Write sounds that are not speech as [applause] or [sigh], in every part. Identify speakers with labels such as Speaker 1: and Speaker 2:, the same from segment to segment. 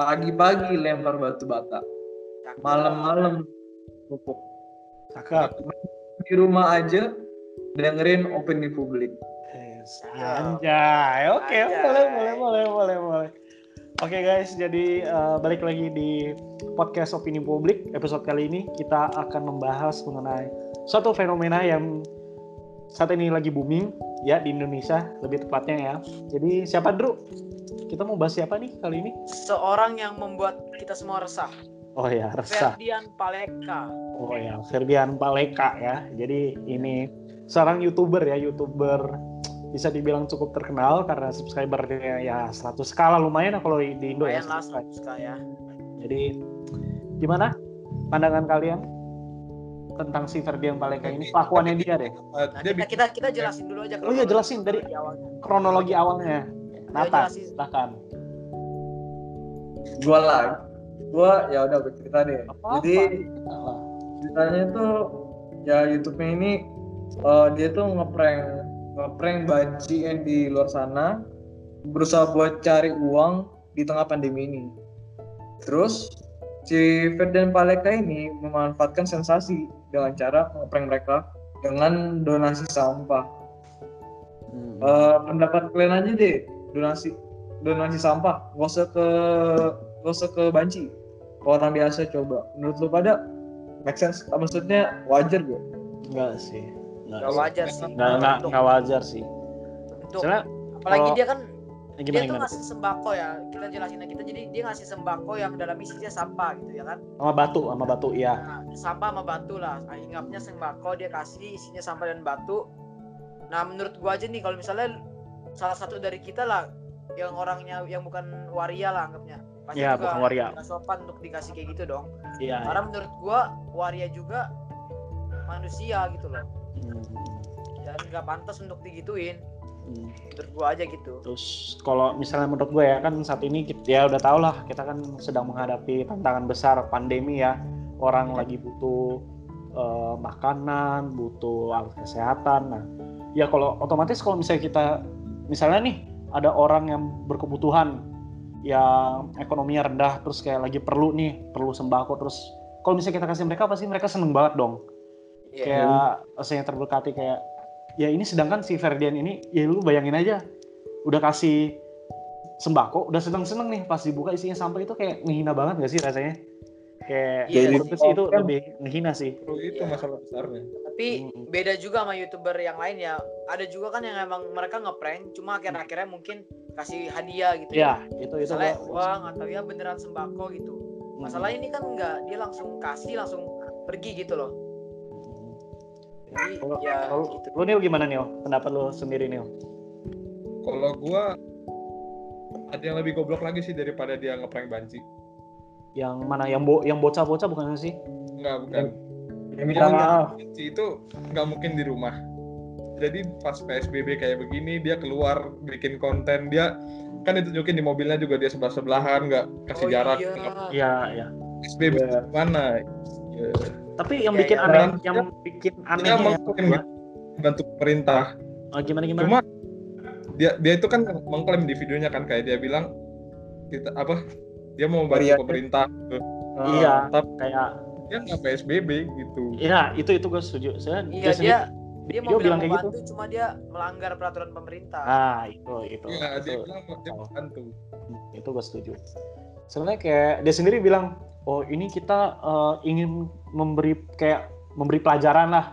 Speaker 1: pagi-pagi lempar batu bata malam-malam pupuk
Speaker 2: Cakep.
Speaker 1: di rumah aja dengerin opini publik
Speaker 2: Yes, Anjay, oke
Speaker 3: Anjay.
Speaker 2: boleh boleh boleh boleh boleh. Oke guys, jadi eh, balik lagi di podcast opini publik episode kali ini kita akan membahas mengenai suatu fenomena yang saat ini lagi booming ya di Indonesia lebih tepatnya ya. Jadi siapa Drew? Kita mau bahas siapa nih kali ini?
Speaker 3: Seorang yang membuat kita semua resah.
Speaker 2: Oh ya, resah.
Speaker 3: Ferdian Paleka.
Speaker 2: Oh ya, Ferdian Paleka ya. Jadi ini seorang youtuber ya, youtuber bisa dibilang cukup terkenal karena subscribernya ya 100 skala lumayan lah kalau di Indo ya.
Speaker 3: Lumayan lah ya.
Speaker 2: Jadi gimana pandangan kalian tentang si Ferdian Paleka ini kelakuannya dia deh
Speaker 4: Uh,
Speaker 3: Nah, kita, kita kita jelasin dulu aja.
Speaker 2: Oh iya, jelasin dari-
Speaker 3: kronologi awalnya.
Speaker 2: Nata, silahkan.
Speaker 1: gua lah gua ya udah gue cerita deh
Speaker 2: Apa-apa.
Speaker 1: jadi
Speaker 2: Salah.
Speaker 1: ceritanya tuh ya YouTube-nya ini eh, dia tuh ngeprank ngeprank banci yang di luar sana berusaha buat cari uang di tengah pandemi ini. Terus si Ferdian Paleka ini memanfaatkan sensasi dengan cara ngeprank mereka dengan donasi sampah.
Speaker 2: Hmm.
Speaker 1: Eh, pendapat kalian aja deh donasi donasi sampah gak usah ke gak usah ke banci ke orang biasa coba menurut lu pada make sense maksudnya wajar gak?
Speaker 2: Enggak sih. Enggak.
Speaker 3: Wajar sih.
Speaker 2: Enggak, enggak, enggak wajar sih.
Speaker 3: untuk-
Speaker 2: Soalnya
Speaker 3: apalagi
Speaker 2: kalau-
Speaker 3: dia kan
Speaker 2: eh,
Speaker 3: dia
Speaker 2: gimana
Speaker 3: tuh
Speaker 2: gimana?
Speaker 3: ngasih sembako ya. Kita jelasin lagi kita jadi dia ngasih sembako yang dalam isinya sampah gitu ya kan.
Speaker 2: Sama batu, sama batu iya.
Speaker 3: Nah, sampah sama batu lah. Ah, Ingatnya sembako dia kasih isinya sampah dan batu. Nah, menurut gua aja nih kalau misalnya salah satu dari kita lah yang orangnya yang bukan waria lah anggapnya. Pasti
Speaker 2: Iya,
Speaker 3: juga
Speaker 2: bukan waria.
Speaker 3: nggak sopan untuk dikasih kayak gitu dong.
Speaker 2: Iya.
Speaker 3: Karena menurut gua waria juga manusia gitu loh.
Speaker 2: Hmm.
Speaker 3: Dan nggak pantas untuk digituin.
Speaker 2: Hmm.
Speaker 3: Menurut gua aja gitu.
Speaker 2: Terus kalau misalnya menurut gue ya kan saat ini kita, ya udah tau lah kita kan sedang menghadapi tantangan besar pandemi ya orang lagi butuh eh, makanan, butuh alat kesehatan. Nah, ya kalau otomatis kalau misalnya kita misalnya nih ada orang yang berkebutuhan yang ekonominya rendah terus kayak lagi perlu nih perlu sembako terus kalau misalnya kita kasih mereka pasti mereka seneng banget dong
Speaker 3: Iya.
Speaker 2: kayak rasanya terberkati kayak ya ini sedangkan si Ferdian ini ya lu bayangin aja udah kasih sembako udah seneng seneng nih pas dibuka isinya sampah itu kayak ngehina banget gak sih rasanya kayak
Speaker 3: Iya,
Speaker 2: menurut gue sih itu
Speaker 1: kan.
Speaker 2: lebih ngehina sih
Speaker 4: itu
Speaker 3: Iya.
Speaker 4: masalah besarnya.
Speaker 3: Tapi
Speaker 2: Hmm.
Speaker 3: beda juga sama youtuber yang lain ya. Ada juga kan yang emang mereka ngeprank, cuma akhir-akhirnya mungkin kasih hadiah gitu.
Speaker 2: ya itu itu
Speaker 3: Misalnya
Speaker 2: gua-
Speaker 3: uang atau ya beneran sembako gitu.
Speaker 2: Hmm.
Speaker 3: Masalahnya ini kan enggak, dia langsung kasih langsung pergi gitu loh. Jadi
Speaker 2: Kalau-
Speaker 3: ya
Speaker 2: kalau
Speaker 3: gitu.
Speaker 2: lu Nil gimana Nil pendapat lu sendiri Nil
Speaker 4: Kalau gua ada yang lebih goblok lagi sih daripada dia ngeprank banci.
Speaker 2: Yang mana yang bo yang bocah-bocah bukan sih
Speaker 4: Enggak, bukan.
Speaker 1: Ya maaf.
Speaker 4: Banci itu nggak mungkin di rumah. Jadi pas PSBB kayak begini dia keluar bikin konten dia kan ditunjukin di mobilnya juga dia sebelah sebelahan nggak kasih
Speaker 3: Oh
Speaker 4: jarak
Speaker 3: iya.
Speaker 2: ya ya
Speaker 4: PSBB
Speaker 1: Iya.
Speaker 4: mana Ya.
Speaker 2: tapi yang
Speaker 3: Ya,
Speaker 2: bikin
Speaker 3: ya,
Speaker 2: aneh
Speaker 4: orang-
Speaker 2: yang bikin
Speaker 4: dia
Speaker 2: anehnya ya,
Speaker 4: mengklaim
Speaker 2: gua,
Speaker 4: bantu pemerintah
Speaker 2: oh, gimana gimana
Speaker 4: cuma dia dia itu kan mengklaim di videonya kan kayak dia bilang kita apa dia mau bantu
Speaker 1: Variasi.
Speaker 4: pemerintah gitu.
Speaker 2: iya
Speaker 4: tapi
Speaker 2: kayak
Speaker 4: dia nggak PSBB gitu
Speaker 2: Iya, itu itu gue setuju. Saya
Speaker 3: Iya dia dia mau
Speaker 2: video
Speaker 3: bilang
Speaker 2: bilang kayak gitu.
Speaker 3: cuma dia melanggar peraturan pemerintah.
Speaker 2: Ah, itu itu.
Speaker 4: Iya, dia
Speaker 2: itu,
Speaker 4: bilang dia mau bantu
Speaker 2: itu gue setuju. Sebenarnya kayak dia sendiri bilang, "Oh, ini kita eh, ingin memberi kayak memberi pelajaran lah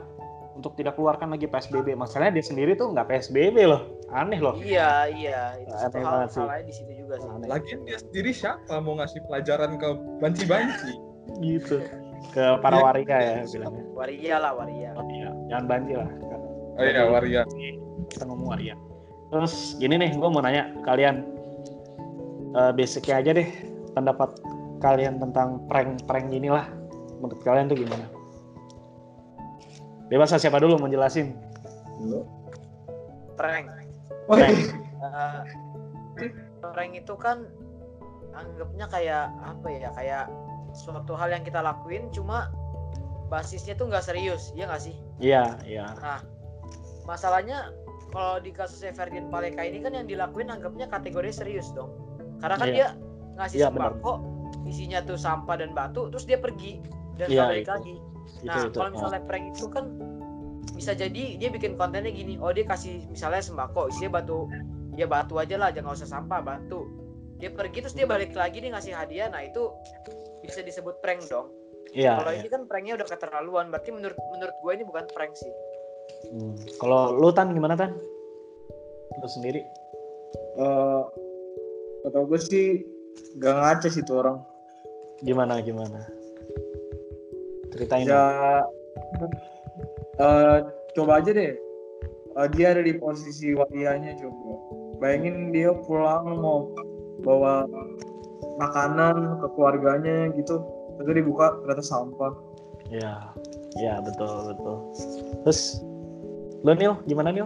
Speaker 2: untuk tidak keluarkan lagi PSBB." Masalahnya dia sendiri tuh nggak PSBB loh. Aneh loh.
Speaker 3: Iya, iya, itu
Speaker 2: Aneh
Speaker 3: satu hal
Speaker 2: banget sih.
Speaker 3: salahnya di situ juga sih.
Speaker 2: Aneh.
Speaker 4: lagian dia sendiri siapa mau ngasih pelajaran ke banci-banci
Speaker 2: Gitu. Ke para
Speaker 4: Iya.
Speaker 2: waria ya bilangnya.
Speaker 3: Waria lah, waria.
Speaker 2: Oh, iya. Jangan banjir lah.
Speaker 4: oh iya waria
Speaker 2: kita ngomong waria. Terus gini nih, gue mau nanya kalian eh basicnya aja deh pendapat kalian tentang prank-prank inilah. Menurut kalian tuh gimana? Bebas lah, siapa dulu mau jelasin?
Speaker 3: Prank.
Speaker 2: Prank.
Speaker 3: Eh, prank itu kan anggapnya kayak apa ya? Kayak suatu hal yang kita lakuin cuma basisnya tuh nggak serius, ya nggak sih?
Speaker 2: Iya, iya.
Speaker 3: Masalahnya kalau di kasusnya Ferdian Paleka ini kan yang dilakuin anggapnya kategori serius dong. Karena kan
Speaker 2: Iya.
Speaker 3: dia ngasih
Speaker 2: benar.
Speaker 3: sembako isinya tuh sampah dan batu terus dia pergi dan nggak balik
Speaker 2: itu.
Speaker 3: lagi
Speaker 2: Itu
Speaker 3: nah
Speaker 2: itu.
Speaker 3: kalau misalnya prank itu kan bisa jadi dia bikin kontennya gini oh dia kasih misalnya sembako isinya batu ya batu aja lah jangan usah sampah batu dia pergi terus dia balik lagi dia ngasih hadiah nah itu bisa disebut prank dong
Speaker 2: Iya.
Speaker 3: kalau
Speaker 2: iya.
Speaker 3: ini kan pranknya udah keterlaluan berarti menurut menurut gue ini bukan prank sih
Speaker 2: Hmm. Kalau lu tan gimana tan? Lu sendiri?
Speaker 1: Eh, kata gue sih gak ngaca sih tuh orang.
Speaker 2: Gimana gimana? Ceritain.
Speaker 1: Ya, eh, coba aja deh. Eh, dia ada di posisi warianya coba. Bayangin dia pulang mau bawa makanan ke keluarganya gitu. Terus dibuka ternyata sampah.
Speaker 2: Ya, ya betul betul. Terus lu Nil, gimana Nil?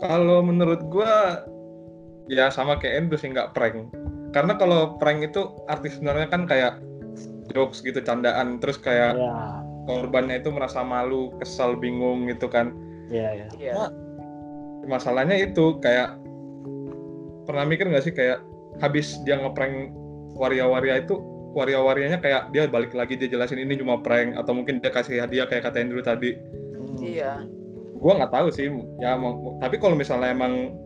Speaker 4: Kalau menurut gua ya sama kayak Andrew sih nggak prank. Karena kalau prank itu arti sebenarnya kan kayak jokes gitu candaan terus kayak
Speaker 2: Ya,
Speaker 4: korbannya itu merasa malu, kesal, bingung gitu kan.
Speaker 2: ya ya.
Speaker 3: iya
Speaker 4: Wah. Masalahnya itu kayak pernah mikir nggak sih kayak habis dia ngeprank waria-waria itu waria-warianya kayak dia balik lagi dia jelasin ini cuma prank atau mungkin dia kasih hadiah kayak kata Andrew tadi.
Speaker 2: Hmm.
Speaker 3: iya
Speaker 4: gua nggak tahu sih ya mau- tapi kalau misalnya emang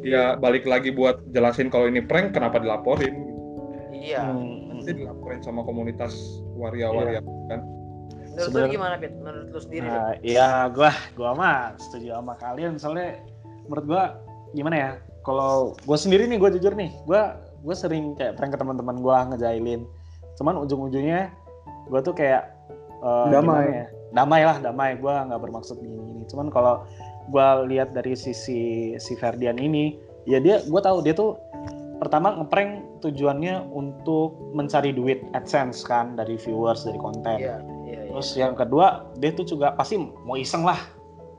Speaker 4: dia balik lagi buat jelasin kalau ini prank kenapa dilaporin
Speaker 3: iya
Speaker 2: Hmm.
Speaker 4: Nanti dilaporin sama komunitas waria-waria kan
Speaker 3: menurut lu
Speaker 2: Sebenarnya-
Speaker 3: gimana Pit? menurut lu sendiri?
Speaker 2: Nah, ya gua gua mah setuju sama kalian soalnya menurut gua gimana ya? Kalau gua sendiri nih gua jujur nih, gua gua sering kayak prank ke teman-teman gua ngejailin. Cuman ujung-ujungnya gua tuh kayak eh,
Speaker 1: Damai.
Speaker 2: ya? Damai lah, damai. Gua nggak bermaksud gini-gini. Cuman kalau gua lihat dari sisi si Ferdian ini, ya dia gua tahu dia tuh pertama ngeprank tujuannya untuk mencari duit AdSense kan dari viewers dari konten.
Speaker 3: iya iya iya.
Speaker 2: Terus yang kedua, dia tuh juga pasti mau iseng lah.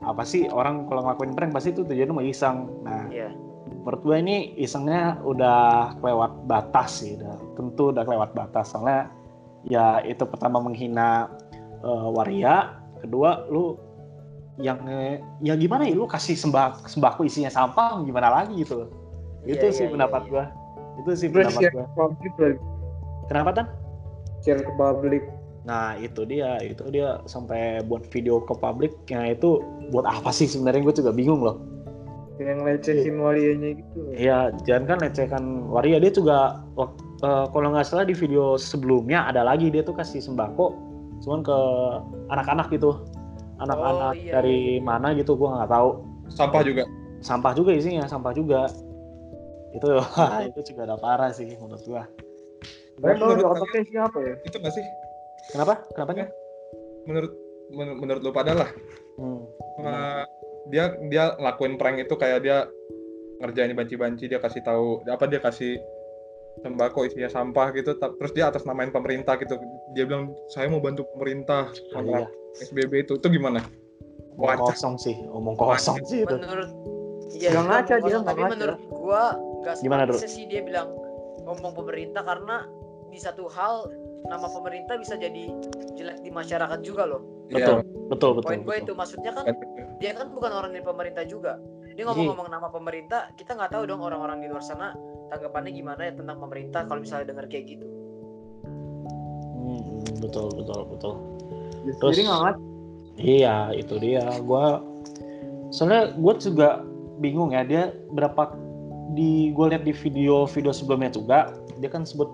Speaker 2: Apa sih orang kalau ngelakuin prank pasti tuh tujuannya mau iseng. Nah,
Speaker 3: Iya.
Speaker 2: menurut gue ini isengnya udah kelewat batas sih, udah tentu udah kelewat batas. Soalnya ya itu pertama menghina eh, waria, kedua lu yang ya gimana ya lu kasih sembako sembako isinya sampah gimana lagi gitu. Itu
Speaker 3: iya,
Speaker 2: sih
Speaker 3: iya,
Speaker 2: pendapat
Speaker 3: iya.
Speaker 2: gua. Itu sih
Speaker 1: Terus
Speaker 2: pendapat gua.
Speaker 1: publik.
Speaker 2: Kenapa tan?
Speaker 1: Share ke publik.
Speaker 2: Nah itu dia, itu dia sampai buat video ke publik. Nah itu buat apa sih sebenarnya gue juga bingung loh.
Speaker 1: Yang lecehin warianya gitu.
Speaker 2: Iya, jangan kan lecehkan waria dia juga eh, kalau nggak salah di video sebelumnya ada lagi dia tuh kasih sembako, cuman ke anak-anak gitu, anak-anak
Speaker 3: Oh, iya,
Speaker 2: dari
Speaker 3: iya.
Speaker 2: mana gitu gue nggak tahu.
Speaker 4: sampah juga
Speaker 2: Sampah juga isinya, sampah juga. Itu [laughs] itu juga udah parah sih menurut gua.
Speaker 1: Tahu di
Speaker 4: Menurut
Speaker 1: otaknya siapa ya?
Speaker 4: itu nggak sih
Speaker 2: Kenapa? Kenapanya?
Speaker 4: menurut men- menurut lu pada lah
Speaker 2: Hmm.
Speaker 4: eh, dia dia lakuin prank itu kayak dia ngerjain banci-banci dia kasih tahu apa dia kasih sembako isinya sampah gitu terus dia atas namain pemerintah gitu dia bilang saya mau bantu pemerintah
Speaker 2: Ah,
Speaker 4: kontra
Speaker 2: iya.
Speaker 4: SBB itu itu gimana
Speaker 2: Omong kosong sih, omong kosong sih itu.
Speaker 3: menurut iya itu
Speaker 1: ngaca dia,
Speaker 3: tapi
Speaker 1: ngaca.
Speaker 3: menurut gua nggak
Speaker 2: Gimana,
Speaker 3: sepantasnya sih dia bilang ngomong pemerintah karena di satu hal nama pemerintah bisa jadi jelek di masyarakat juga loh
Speaker 2: Betul, betul, betul.
Speaker 3: poin gue itu maksudnya kan
Speaker 4: Iya.
Speaker 3: dia kan bukan orang dari pemerintah juga dia ngomong-ngomong nama pemerintah kita nggak tahu dong orang-orang di luar sana tanggapannya gimana ya tentang pemerintah kalau misalnya dengar kayak gitu
Speaker 2: Hmm, betul, betul, betul. Terus-. Iya, itu dia. Gua soalnya gue juga bingung ya dia berapa di gue lihat di video-video sebelumnya juga dia kan sebut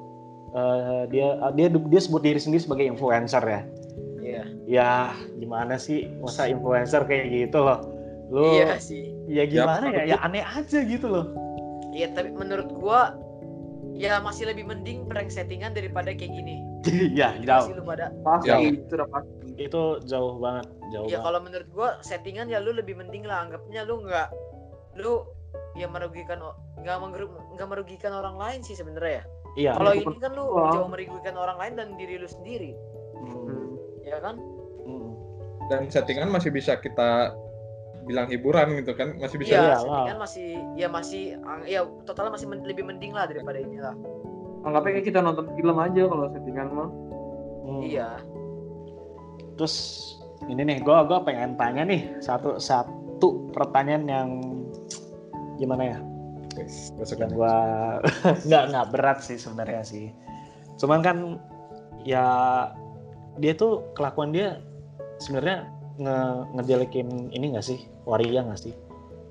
Speaker 2: eh, dia dia dia sebut diri sendiri sebagai influencer ya.
Speaker 3: iya
Speaker 2: Ya gimana sih masa influencer kayak gitu loh. Lu
Speaker 3: iya sih
Speaker 2: ya gimana ya?
Speaker 4: Ya,
Speaker 2: Ya aneh aja gitu loh.
Speaker 3: iya tapi menurut gua ya masih lebih mending prank settingan daripada kayak gini [laughs]
Speaker 2: ya
Speaker 3: masih
Speaker 2: jauh.
Speaker 3: lu pada
Speaker 1: Pasti
Speaker 4: Ya.
Speaker 1: itu udah pasti.
Speaker 2: Itu jauh banget, jauh
Speaker 3: ya kalau menurut gua settingan ya lu lebih mending lah anggapnya lu nggak lu ya merugikan nggak nggak merugikan orang lain sih sebenarnya ya
Speaker 2: Iya.
Speaker 3: kalau
Speaker 1: bukan
Speaker 3: ini kan lu
Speaker 1: uang.
Speaker 3: jauh merugikan orang lain dan diri lu sendiri
Speaker 2: Hmm,
Speaker 3: ya kan
Speaker 2: hmm.
Speaker 4: dan settingan masih bisa kita bilang hiburan gitu kan masih bisa
Speaker 2: Iya.
Speaker 3: Iya,
Speaker 2: lah.
Speaker 3: settingan masih ya masih ya totalnya masih men- lebih mending lah daripada ini lah.
Speaker 1: Anggapnya kayak kita nonton film aja kalau settingan mah.
Speaker 2: Hmm.
Speaker 3: Iya.
Speaker 2: Terus ini nih, gue gua pengen tanya nih satu satu pertanyaan yang gimana ya? yang
Speaker 4: aja.
Speaker 2: gua [laughs] nggak nggak berat sih sebenarnya sih. Cuman kan ya dia tuh kelakuan dia sebenarnya nge ngejelekin ini nggak sih? Waria nggak sih?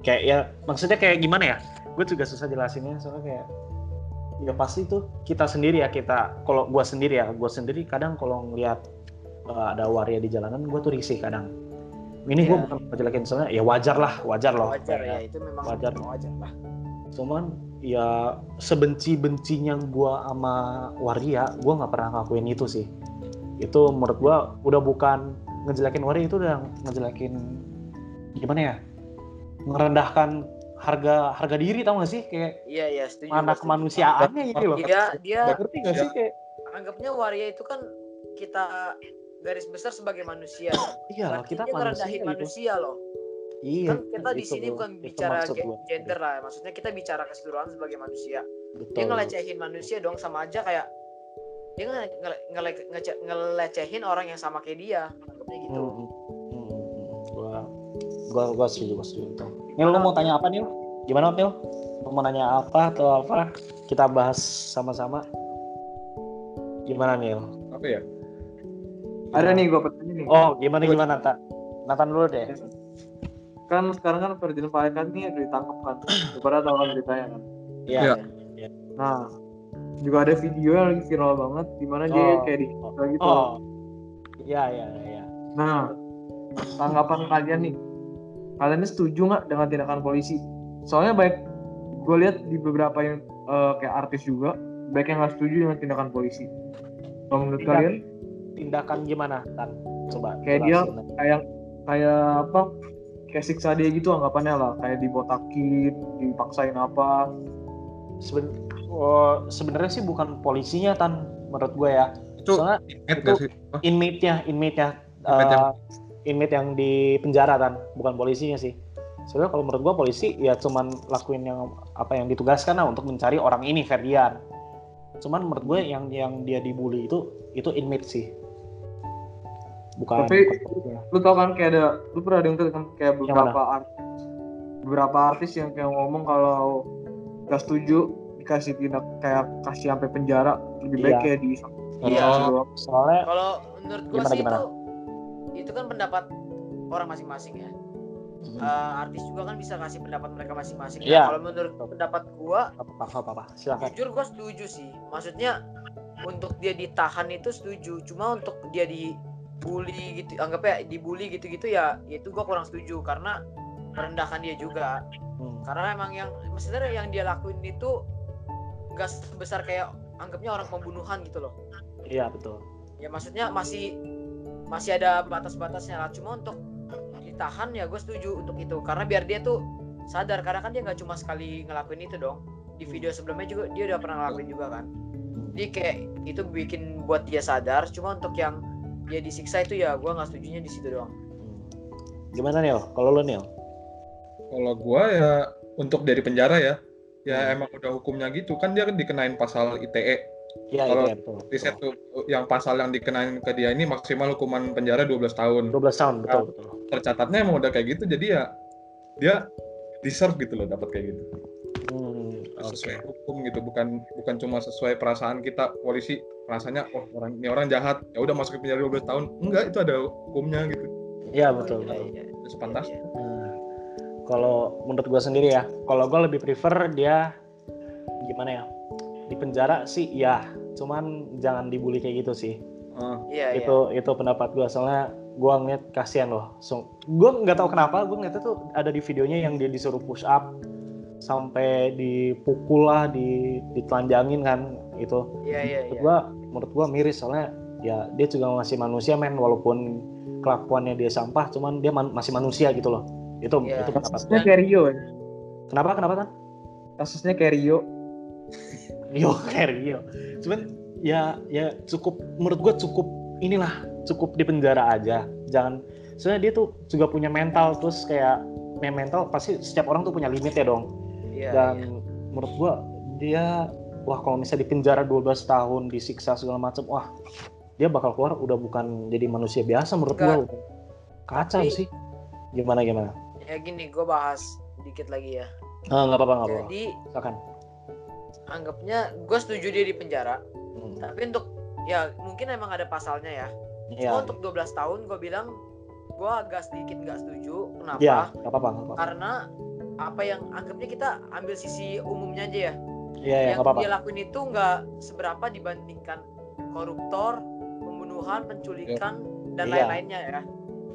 Speaker 2: Kayak ya maksudnya kayak gimana ya? Gue juga susah jelasinnya soalnya kayak ya pasti tuh kita sendiri ya kita kalau gua sendiri ya gue sendiri kadang kalau ngeliat uh, ada waria di jalanan gue tuh risih kadang ini gue
Speaker 3: Iya.
Speaker 2: bukan ngejelekin soalnya ya wajar lah wajar loh.
Speaker 3: Wajar ya
Speaker 2: Kayak-
Speaker 3: itu memang
Speaker 2: wajar.
Speaker 3: wajar lah.
Speaker 2: Cuman ya sebenci-bencinya gua sama waria gua nggak pernah ngelakuin itu sih. Itu menurut gua udah bukan ngejelekin waria itu udah ngejelekin gimana ya ngerendahkan harga harga diri tau gak sih? Kayak
Speaker 3: iya iya setuju
Speaker 2: mana kemanusiaannya gitu loh.
Speaker 3: Dia dia
Speaker 2: ngerti gak sih kayak
Speaker 3: anggapnya waria itu kan kita garis besar sebagai manusia. [coughs]
Speaker 2: Iya kita
Speaker 3: dia
Speaker 2: manusia gitu.
Speaker 3: manusia loh.
Speaker 2: Iya
Speaker 3: kan kita di
Speaker 2: itu
Speaker 3: sini bukan
Speaker 2: itu
Speaker 3: bicara gender lah maksudnya kita bicara keseluruhan sebagai manusia.
Speaker 2: Betul.
Speaker 3: dia ngelecehin manusia dong sama aja kayak dia nge- nge- ngele- ngece- ngelecehin orang yang sama kayak dia. Anggapnya gitu.
Speaker 2: Hmm, hmm, hmm, hmm. gua gua gua setuju gua setuju. Itu Nil lu mau tanya apa Nil? Gimana Nil? Lu mau nanya apa atau apa? Kita bahas sama-sama. Gimana Nil?
Speaker 4: Apa ya?
Speaker 1: Ada nih gue pertanyaan nih.
Speaker 2: oh gimana gimana Natan Natan dulu deh
Speaker 1: Kan sekarang kan Ferdinand Paleka nih udah ditangkap kan. Daripada tahu kan beritanya kan.
Speaker 2: Iya.
Speaker 4: Iya.
Speaker 1: Nah, juga ada video yang lagi viral banget di mana dia
Speaker 2: Oh.
Speaker 1: kayak di gitu.
Speaker 2: oh iya iya iya
Speaker 1: Nah, tanggapan kalian nih, kalian ini setuju nggak dengan tindakan polisi? Soalnya baik, gue lihat di beberapa yang eh, kayak artis juga, baik yang nggak setuju dengan tindakan polisi. Kalau menurut
Speaker 2: Tindak-
Speaker 1: kalian,
Speaker 2: tindakan gimana Tan coba
Speaker 1: Kayak dia- kayak kayak apa? Kayak siksa dia gitu anggapannya lah, kayak dibotakin, dipaksain apa?
Speaker 2: Seben- oh, sebenarnya sih bukan polisinya Tan menurut gue ya
Speaker 4: Itu
Speaker 2: soalnya
Speaker 4: inmate
Speaker 2: itu-
Speaker 4: sih?
Speaker 2: Inmate-nya, inmate-nya,
Speaker 4: Inmate yang-
Speaker 2: eh, inmate yang di penjara kan, bukan polisinya sih. Soalnya kalau menurut gua polisi ya cuman lakuin yang apa yang ditugaskan lah untuk mencari orang ini Ferdian. Cuman menurut gue yang yang dia dibully itu itu inmate sih. Bukan.
Speaker 1: Tapi-
Speaker 2: bukan.
Speaker 1: Lu tau kan kayak ada, lu pernah denger kan kayak
Speaker 2: Yang
Speaker 1: beberapa artis, beberapa artis yang kayak ngomong kalau gak setuju dikasih tindak kayak kasih sampai penjara lebih baik
Speaker 2: Iya.
Speaker 1: kayak di
Speaker 3: Iya.
Speaker 2: Soalnya
Speaker 3: kalau menurut gua
Speaker 2: Gimana,
Speaker 3: sih
Speaker 2: gimana?
Speaker 3: itu itu kan pendapat orang masing-masing ya Eh, artis juga kan bisa kasih pendapat mereka masing-masing Nah,
Speaker 2: Iya.
Speaker 3: kalau menurut pendapat gua
Speaker 2: apa apa apa, apa. silakan.
Speaker 3: jujur gua setuju sih maksudnya untuk dia ditahan itu setuju cuma untuk dia dibully gitu anggapnya dibully gitu-gitu ya itu gua kurang setuju karena merendahkan dia juga.
Speaker 2: Hmm.
Speaker 3: karena emang yang sebenarnya yang dia lakuin itu gak sebesar kayak anggapnya orang pembunuhan gitu loh.
Speaker 2: Iya betul.
Speaker 3: ya maksudnya masih masih ada batas-batasnya lah. Cuma untuk ditahan ya gue setuju untuk itu. Karena biar dia tuh sadar karena kan dia nggak cuma sekali ngelakuin itu dong. Di video sebelumnya juga dia udah pernah ngelakuin juga kan. Jadi kayak itu bikin buat dia sadar. Cuma untuk yang dia disiksa itu ya gue nggak setujunya di situ doang
Speaker 2: Hmm. Gimana Nil? Kalau lu Nil?
Speaker 4: Kalau gua ya untuk dari penjara ya, ya
Speaker 2: Hmm.
Speaker 4: emang udah hukumnya gitu kan dia kan dikenain pasal ITE.
Speaker 2: Iya
Speaker 4: Kalau
Speaker 2: iya betul.
Speaker 4: Riset tuh yang pasal yang dikenain ke dia ini maksimal hukuman penjara 12 tahun.
Speaker 2: 12 tahun betul betul.
Speaker 4: Tercatatnya emang udah kayak gitu jadi ya dia deserve gitu loh dapat kayak gitu.
Speaker 2: Hmm, oke.
Speaker 4: Sesuai hukum gitu bukan bukan cuma sesuai perasaan kita polisi rasanya oh orang ini orang jahat ya udah masuk ke penjara 12 tahun. Enggak, itu ada hukumnya gitu.
Speaker 2: Iya betul
Speaker 3: Iya,
Speaker 2: betul.
Speaker 3: iya.
Speaker 4: Itu sepantas.
Speaker 3: Iya.
Speaker 2: Nah, kalau menurut gue sendiri ya, kalau gue lebih prefer dia gimana ya di penjara sih ya, cuman jangan dibully kayak gitu sih.
Speaker 4: Ah,
Speaker 3: Iya, iya.
Speaker 2: itu itu pendapat gue soalnya gue ngeliat kasihan loh. So, gue nggak tahu kenapa gue ngeliatnya tuh ada di videonya yang dia disuruh push up sampai dipukul lah, di ditelanjangin kan itu.
Speaker 3: Iya, iya,
Speaker 2: Menurut
Speaker 3: iya.
Speaker 2: gue menurut gue miris soalnya ya dia juga masih manusia men walaupun kelakuannya dia sampah, cuman dia man- masih manusia gitu loh. Itu
Speaker 3: Iya.
Speaker 2: itu pendapat
Speaker 1: kasusnya kayak Rio ya.
Speaker 2: Kenapa kenapa kan?
Speaker 1: Kasusnya kayak Rio.
Speaker 2: Rio kayak Rio. Cuman ya ya cukup menurut gue cukup inilah cukup di penjara aja. Jangan soalnya dia tuh juga punya mental terus kayak punya mental pasti setiap orang tuh punya limitnya dong.
Speaker 3: Iya,
Speaker 2: Dan
Speaker 3: iya.
Speaker 2: menurut gue dia wah kalau misalnya di penjara 12 tahun disiksa segala macam wah dia bakal keluar udah bukan jadi manusia biasa menurut gue. Kacau
Speaker 3: Tapi-
Speaker 2: sih. Gimana gimana?
Speaker 3: ya gini gue bahas dikit lagi ya
Speaker 2: Ah, nggak apa-apa nggak apa-apa
Speaker 3: Jadi
Speaker 2: silakan
Speaker 3: anggapnya gue setuju dia di penjara,
Speaker 2: Hmm.
Speaker 3: tapi untuk ya mungkin emang ada pasalnya ya.
Speaker 2: Iya,
Speaker 3: Cuma untuk 12 tahun gue bilang gue agak sedikit nggak setuju. Kenapa?
Speaker 2: iya nggak apa-apa nggak apa-apa
Speaker 3: Karena apa yang anggapnya kita ambil sisi umumnya aja ya.
Speaker 2: iya iya
Speaker 3: yang
Speaker 2: nggak apa-apa
Speaker 3: dia lakuin itu nggak seberapa dibandingkan koruptor, pembunuhan, penculikan dan
Speaker 2: Iya.
Speaker 3: lain-lainnya ya.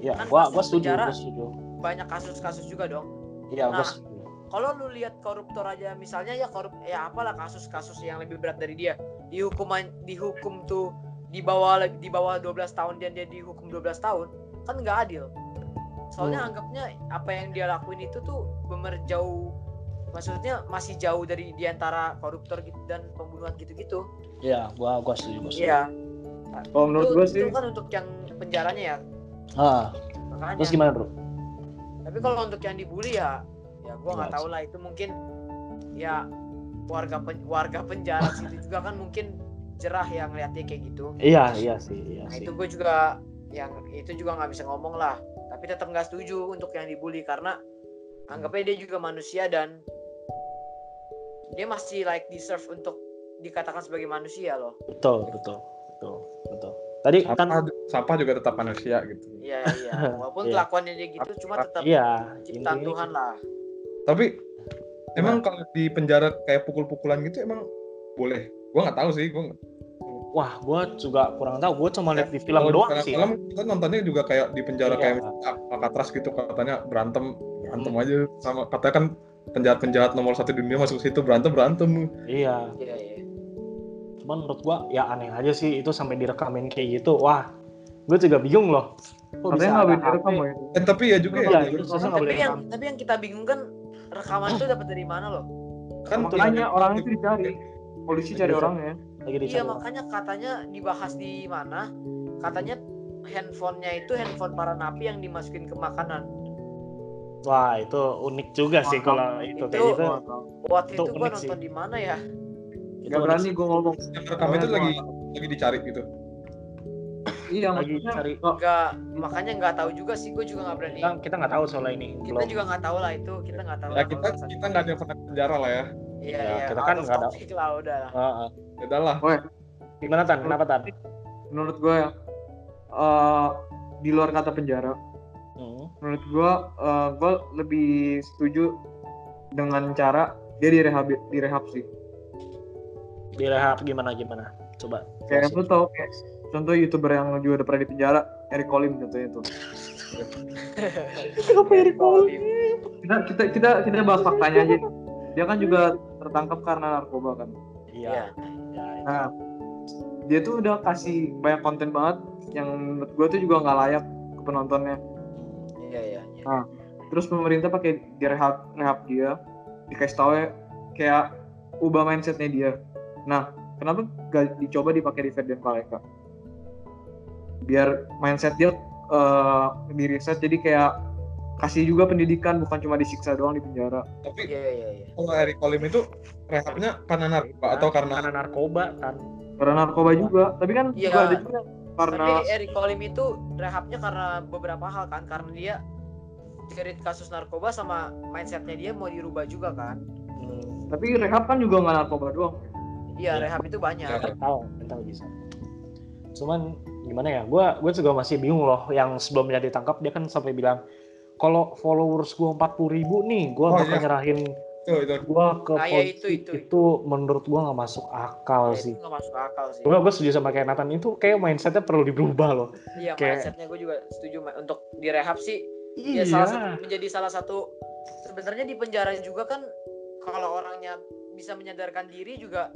Speaker 2: iya
Speaker 3: kan
Speaker 2: gua gua setuju gua setuju
Speaker 3: Banyak kasus-kasus juga dong.
Speaker 2: iya gua
Speaker 3: Nah,
Speaker 2: setuju
Speaker 3: Kalau lu lihat koruptor aja misalnya ya korup ya apalah kasus-kasus yang lebih berat dari dia. Dihukuman dihukum tuh di bawah di bawah 12 tahun dan dia dihukum 12 tahun kan nggak adil. Soalnya
Speaker 2: Hmm.
Speaker 3: anggapnya apa yang dia lakuin itu tuh bener jauh. Maksudnya masih jauh dari di antara koruptor gitu dan pembunuhan gitu-gitu.
Speaker 2: iya gua gua setuju gua
Speaker 3: Iya.
Speaker 1: Kalau menurut
Speaker 3: itu,
Speaker 1: gue sih,
Speaker 3: itu kan untuk yang penjaranya ya?
Speaker 2: Ah
Speaker 3: makanya.
Speaker 2: Terus gimana bro?
Speaker 3: Tapi kalau untuk yang dibully ya ya gua nggak
Speaker 2: Gimana
Speaker 3: tahu lah. Itu mungkin ya warga pen- warga penjara [laughs] situ juga kan mungkin jerah yang ngeliatnya kayak gitu.
Speaker 2: Iya iya sih iya
Speaker 3: nah
Speaker 2: sih.
Speaker 3: itu gue juga yang itu juga nggak bisa ngomong lah. Tapi tetap nggak setuju untuk yang dibully karena anggapnya dia juga manusia dan dia masih like deserve untuk dikatakan sebagai manusia loh
Speaker 2: betul betul betul betul tadi
Speaker 4: Sapa,
Speaker 2: kan
Speaker 4: Sapa juga tetap manusia gitu.
Speaker 3: iya iya [laughs] walaupun
Speaker 2: Iya.
Speaker 3: kelakuannya dia gitu cuma tetap
Speaker 2: iya
Speaker 3: ciptaan
Speaker 2: intinya
Speaker 3: Tuhan lah
Speaker 4: Tapi emang kalau di penjara kayak pukul-pukulan gitu emang boleh? Gua nggak tahu sih. Gua nggak-
Speaker 2: wah gua juga kurang tahu gua cuma lihat di film
Speaker 4: kalau di
Speaker 2: doang sih
Speaker 4: Film kita nontonnya juga kayak di penjara
Speaker 2: Iya.
Speaker 4: kayak Alcatraz gitu katanya berantem berantem aja sama katanya kan penjahat-penjahat nomor satu di dunia masuk situ berantem berantem.
Speaker 2: iya.
Speaker 3: Iya iya.
Speaker 2: Cuman menurut gua ya aneh aja sih itu sampai direkamin kayak gitu. Wah gue juga bingung loh. Kok
Speaker 1: katanya nggak boleh direkam itu.
Speaker 4: Eh tapi ya juga
Speaker 2: Iya,
Speaker 4: ya,
Speaker 3: tapi yang
Speaker 2: rekam.
Speaker 3: tapi yang kita bingung kan rekaman itu dapat dari mana loh?
Speaker 4: Kan
Speaker 1: Makanya orang itu dicari, polisi cari orangnya.
Speaker 2: lagi dicari.
Speaker 3: iya makanya katanya dibahas di mana? Katanya handphonenya itu handphone para napi yang dimasukin ke makanan
Speaker 2: wah itu unik juga sih
Speaker 1: Wah,
Speaker 2: kalau itu kayak
Speaker 3: itu-
Speaker 2: gitu
Speaker 3: waktu
Speaker 2: Itu
Speaker 3: itu
Speaker 2: sih.
Speaker 3: nonton di mana ya
Speaker 1: Gak berani
Speaker 2: sih.
Speaker 1: gue ngomong.
Speaker 4: yang rekam itu lagi lagi dicari gitu.
Speaker 1: Iya,
Speaker 2: lagi
Speaker 1: maksudnya
Speaker 2: cari
Speaker 1: nggak
Speaker 3: makanya nggak tahu juga sih gue juga nggak berani
Speaker 2: kita kita nggak tahu soal ini
Speaker 3: kita
Speaker 2: belum
Speaker 3: juga nggak tahu lah itu kita nggak tahu
Speaker 4: Ya
Speaker 3: lah
Speaker 4: kita kita nggak ada yang pernah penjara lah ya.
Speaker 3: iya
Speaker 2: Ya,
Speaker 3: iya
Speaker 2: kita kan nggak ada-
Speaker 3: lah udah lah
Speaker 2: Ah, ah.
Speaker 4: Ya udah lah.
Speaker 2: gimana tan kenapa tan
Speaker 1: menurut gue ya, eh, di luar kata penjara,
Speaker 2: Hmm.
Speaker 1: menurut gue, eh, gue lebih setuju dengan cara dia direhab, direhab sih.
Speaker 2: direhab gimana gimana coba
Speaker 1: Kayak lu tau kayak contoh youtuber yang juga udah pernah di penjara, Eric Colim contohnya tuh. [laughs]
Speaker 2: Kenapa Eric Colim?
Speaker 1: Kita kita kita kita bahas faktanya aja. Dia kan juga tertangkap karena narkoba kan.
Speaker 2: iya
Speaker 3: iya
Speaker 2: ya,
Speaker 1: Nah, dia tuh udah kasih banyak konten banget yang menurut gue tuh juga nggak layak ke penontonnya.
Speaker 3: Iya iya iya.
Speaker 1: Terus pemerintah pakai direhab rehab dia, dikasih tahu ya, kayak ubah mindsetnya dia. Nah, kenapa gak dicoba dipakai di Ferdian Paleka? Biar mindset dia eh di riset jadi kayak kasih juga pendidikan bukan cuma disiksa doang di penjara.
Speaker 4: Tapi
Speaker 3: iya iya iya
Speaker 4: kalau Eric Colim itu rehabnya karena narkoba atau karena
Speaker 2: karena narkoba tan
Speaker 1: Karena narkoba juga, tapi kan
Speaker 3: Iya.
Speaker 1: juga ada juga karena
Speaker 3: Tapi Eric Colim itu rehabnya karena beberapa hal kan, karena dia jerit kasus narkoba sama mindsetnya dia mau dirubah juga kan.
Speaker 2: hmm.
Speaker 1: tapi rehab kan juga nggak narkoba doang.
Speaker 3: Iya,
Speaker 2: Iya.
Speaker 3: rehab itu banyak.
Speaker 2: Mental mental bisa cuman gimana ya gue gue juga masih bingung loh yang sebelumnya ditangkap dia kan sampai bilang kalau followers gue 40 ribu nih gue
Speaker 4: Oh,
Speaker 2: bakal
Speaker 4: iya.
Speaker 2: nyerahin
Speaker 4: itu itu
Speaker 2: gue ke
Speaker 3: Ah, ya,
Speaker 2: polisi
Speaker 3: itu, itu,
Speaker 2: itu, menurut gue nggak masuk akal
Speaker 3: Ya,
Speaker 2: sih
Speaker 3: itu nggak masuk akal sih.
Speaker 2: gue gue setuju sama kayak Nathan itu kayak mindsetnya perlu dirubah loh
Speaker 3: Iya,
Speaker 2: kayak-
Speaker 3: mindsetnya gue juga setuju untuk direhab sih.
Speaker 2: iya
Speaker 3: Ya salah satu menjadi salah satu sebenarnya di penjara juga kan kalau orangnya bisa menyadarkan diri juga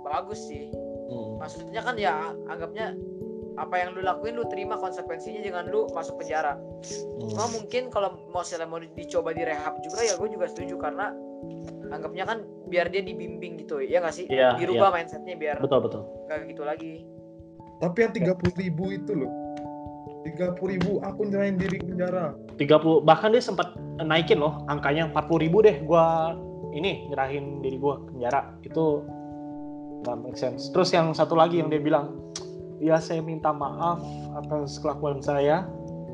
Speaker 3: bagus sih.
Speaker 2: Hmm.
Speaker 3: Maksudnya kan ya anggapnya apa yang lu lakuin lu terima konsekuensinya jangan lu masuk penjara.
Speaker 2: Hmm.
Speaker 3: Cuma mungkin kalau mau mau dicoba direhab juga ya gue juga setuju karena anggapnya kan biar dia dibimbing gitu ya nggak sih?
Speaker 2: Iya,
Speaker 3: Dirubah mindsetnya biar
Speaker 2: betul betul.
Speaker 3: nggak gitu lagi.
Speaker 4: tapi yang tiga puluh ribu itu loh. tiga puluh ribu aku nyerahin diri ke penjara.
Speaker 2: 30 bahkan dia sempat naikin loh angkanya 40 ribu deh gua ini nyerahin diri gua ke penjara. Itu nggak make sense. Terus yang satu lagi yang dia bilang ya saya minta maaf atas kelakuan saya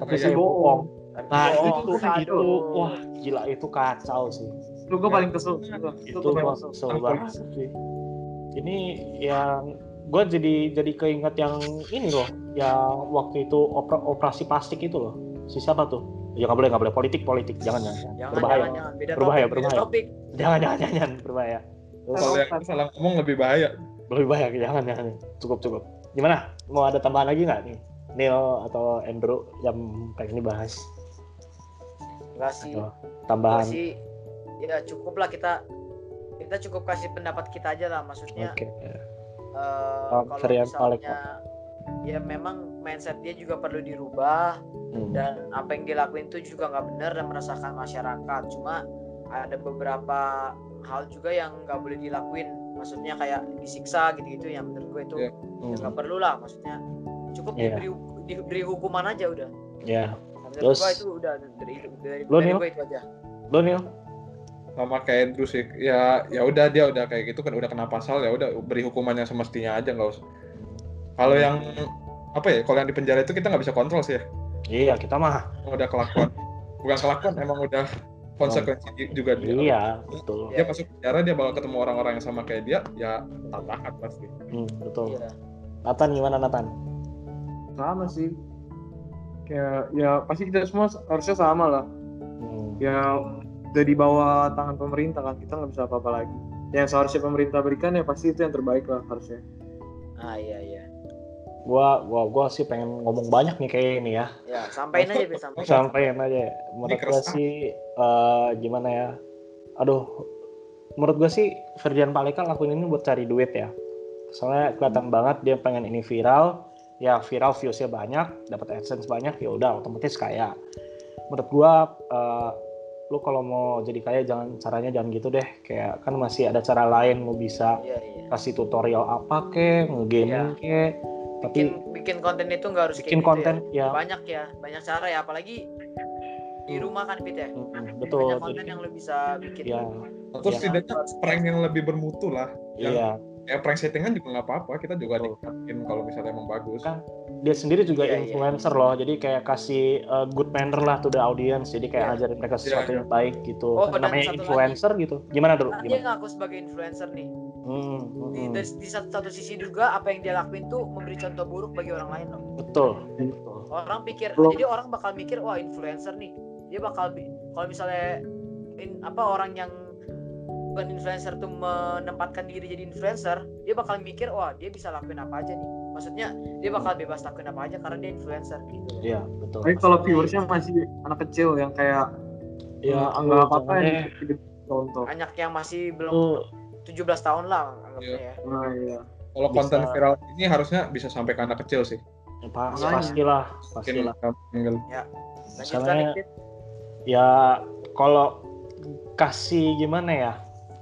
Speaker 2: tapi saya
Speaker 1: bohong.
Speaker 2: nah itu kayak gitu. Wah gila itu kacau sih
Speaker 1: Itu gue paling kesel. Itu,
Speaker 2: itu
Speaker 1: gue kesel.
Speaker 2: banget sih. Ini yang gue jadi jadi keinget yang ini loh yang waktu itu opera- operasi plastik itu loh. Si siapa tuh? Ya nggak boleh nggak boleh. Politik politik. Jangan jangan,
Speaker 3: Jangan,
Speaker 2: berbahaya.
Speaker 3: jangan, jangan. Beda
Speaker 2: Berbahaya,
Speaker 3: topik, beda
Speaker 2: berbahaya.
Speaker 3: topik.
Speaker 2: jangan jangan jangan, jangan. Berbahaya.
Speaker 4: Kalau yang salah. ngomong lebih bahaya.
Speaker 2: lebih bahaya. Jangan jangan. Cukup cukup. Gimana? Mau ada tambahan lagi nggak nih? Neil atau Andrew yang pengen dibahas?
Speaker 3: Enggak sih.
Speaker 2: Tambahan?
Speaker 3: Sih ya cukup lah kita kita cukup kasih pendapat kita aja lah maksudnya
Speaker 2: oke
Speaker 3: eh,
Speaker 2: Oh,
Speaker 3: kalau misalnya ya memang mindset dia juga perlu dirubah
Speaker 2: Hmm.
Speaker 3: dan apa yang dilakuin itu juga nggak benar dan meresahkan masyarakat cuma ada beberapa hal juga yang nggak boleh dilakuin maksudnya kayak disiksa gitu-gitu yang menurut gue itu
Speaker 4: Iya.
Speaker 3: ya
Speaker 2: Hmm.
Speaker 3: nggak perlu lah maksudnya cukup
Speaker 2: Iya.
Speaker 3: diberi, diberi hukuman aja udah
Speaker 2: ya
Speaker 3: menurut
Speaker 2: Terus-
Speaker 3: gue itu udah dari dari,
Speaker 2: Lo,
Speaker 3: dari
Speaker 2: Nil?
Speaker 3: gue itu aja
Speaker 2: lo Neil
Speaker 4: sama kayak Andrew sih. Ya ya udah dia udah kayak gitu kan udah kena pasal ya udah beri hukumannya semestinya aja nggak usah. Kalau yang apa ya kalau yang di penjara itu kita nggak bisa kontrol sih ya.
Speaker 2: Iya kita mah.
Speaker 4: Udah kelakuan. Bukan kelakuan emang udah konsekuensi juga dia.
Speaker 2: iya betul.
Speaker 4: Dia masuk penjara dia bakal ketemu orang-orang yang sama kayak dia ya tabrakan pasti.
Speaker 2: Hmm, betul.
Speaker 3: Iya.
Speaker 2: Nathan gimana Nathan?
Speaker 1: Sama sih. Kayak ya pasti kita semua harusnya sama lah.
Speaker 2: Hmm.
Speaker 1: Ya udah di bawah tangan pemerintah kan kita nggak bisa apa-apa lagi. Yang seharusnya pemerintah berikan ya pasti itu yang terbaik lah harusnya.
Speaker 3: ah iya iya.
Speaker 2: Gua gua gua sih pengen ngomong banyak nih kayak ini ya.
Speaker 3: Ya sampaikan aja Bin, sampaikan
Speaker 2: sampaikan aja. Menurut gua sih eh, gimana ya? Aduh menurut gua sih Ferdian Paleka lakuin ini buat cari duit ya. Soalnya kelihatan banget dia pengen ini viral. Ya viral viewsnya banyak dapat adsense banyak ya udah otomatis kaya. Menurut gua eh, lu kalau mau jadi kaya jangan caranya jangan gitu deh. Kayak kan masih ada cara lain lu bisa
Speaker 3: iya iya.
Speaker 2: kasih tutorial apa ke ngegaming ke tapi
Speaker 3: bikin bikin konten itu nggak harus
Speaker 2: bikin
Speaker 3: kayak gitu
Speaker 2: konten
Speaker 3: ya.
Speaker 2: ya,
Speaker 3: banyak ya banyak cara ya. Apalagi di rumah kan Pit ya.
Speaker 2: Mm, betul
Speaker 3: banyak
Speaker 2: jadi
Speaker 3: konten yang lu bisa bikin.
Speaker 2: Ya
Speaker 4: atau
Speaker 2: Iya.
Speaker 4: setidaknya prank yang lebih bermutu lah. Yang
Speaker 2: iya
Speaker 4: ya prank settingan juga nggak apa-apa kita juga nikmatin kalau misalnya emang bagus.
Speaker 2: Kan dia sendiri juga
Speaker 3: Iya, iya.
Speaker 2: influencer loh jadi kayak kasih uh, good manner lah to the audience jadi kayak
Speaker 3: Iya.
Speaker 2: ajarin mereka sesuatu
Speaker 4: Iya,
Speaker 2: yang baik gitu.
Speaker 3: Oh,
Speaker 2: namanya influencer gitu. Gimana dulu
Speaker 3: dia
Speaker 2: gimana?
Speaker 3: ngaku sebagai influencer nih.
Speaker 2: Hmm, hmm,
Speaker 3: di, dari, di satu, satu sisi juga apa yang dia lakuin tuh memberi contoh buruk bagi orang lain loh.
Speaker 2: Betul. Betul
Speaker 3: orang pikir
Speaker 1: Belum.
Speaker 3: jadi orang bakal mikir wah influencer nih. Dia bakal kalau misalnya in, apa orang yang bukan influencer tuh menempatkan diri jadi influencer dia bakal mikir wah dia bisa lakuin apa aja nih. Maksudnya dia bakal bebas lakuin apa aja karena dia influencer gitu.
Speaker 2: Iya betul.
Speaker 1: Tapi kalau viewersnya masih anak kecil yang kayak
Speaker 2: ya
Speaker 1: anggap apa yang contoh.
Speaker 3: banyak yang masih belum
Speaker 2: Lu
Speaker 3: 17 tahun lah anggapnya ya.
Speaker 1: Nah iya.
Speaker 4: kalau
Speaker 2: Bisa.
Speaker 4: konten viral ini harusnya bisa sampai ke anak kecil sih.
Speaker 2: Ya, pas, pastilah
Speaker 4: mungkin
Speaker 2: pastilah.
Speaker 3: lanjutkan Pit.
Speaker 2: ya kalau kasih gimana ya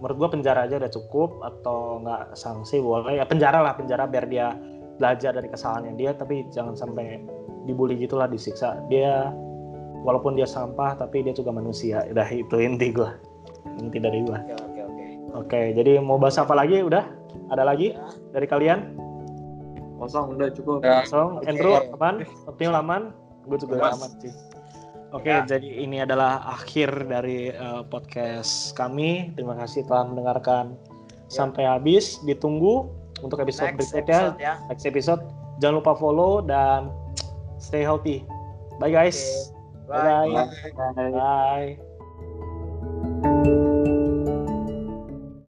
Speaker 2: menurut gua penjara aja udah cukup atau nggak sanksi boleh. Ya penjara lah penjara biar dia belajar dari kesalahannya dia tapi jangan sampai dibully gitulah disiksa. Dia walaupun dia sampah tapi dia juga manusia. Udah itu inti gua. Inti dari gua.
Speaker 3: Oke oke oke.
Speaker 2: Oke jadi mau bahas apa lagi? Udah? Ada lagi
Speaker 3: Ya.
Speaker 2: dari kalian?
Speaker 1: Kosong udah cukup.
Speaker 4: Ya,
Speaker 2: so
Speaker 3: Oke.
Speaker 2: Andrew aman? Optimal aman? Gue juga
Speaker 4: Aman.
Speaker 2: aman sih Oke,
Speaker 3: Ya.
Speaker 2: jadi ini adalah akhir dari uh, podcast kami. Terima kasih telah mendengarkan sampai habis. Ditunggu untuk episode
Speaker 3: next
Speaker 2: berikutnya,
Speaker 3: episode ya
Speaker 2: next episode. Jangan lupa follow dan stay healthy. Bye guys.
Speaker 3: Oke. Bye.
Speaker 2: Bye.
Speaker 1: Bye.
Speaker 2: Bye.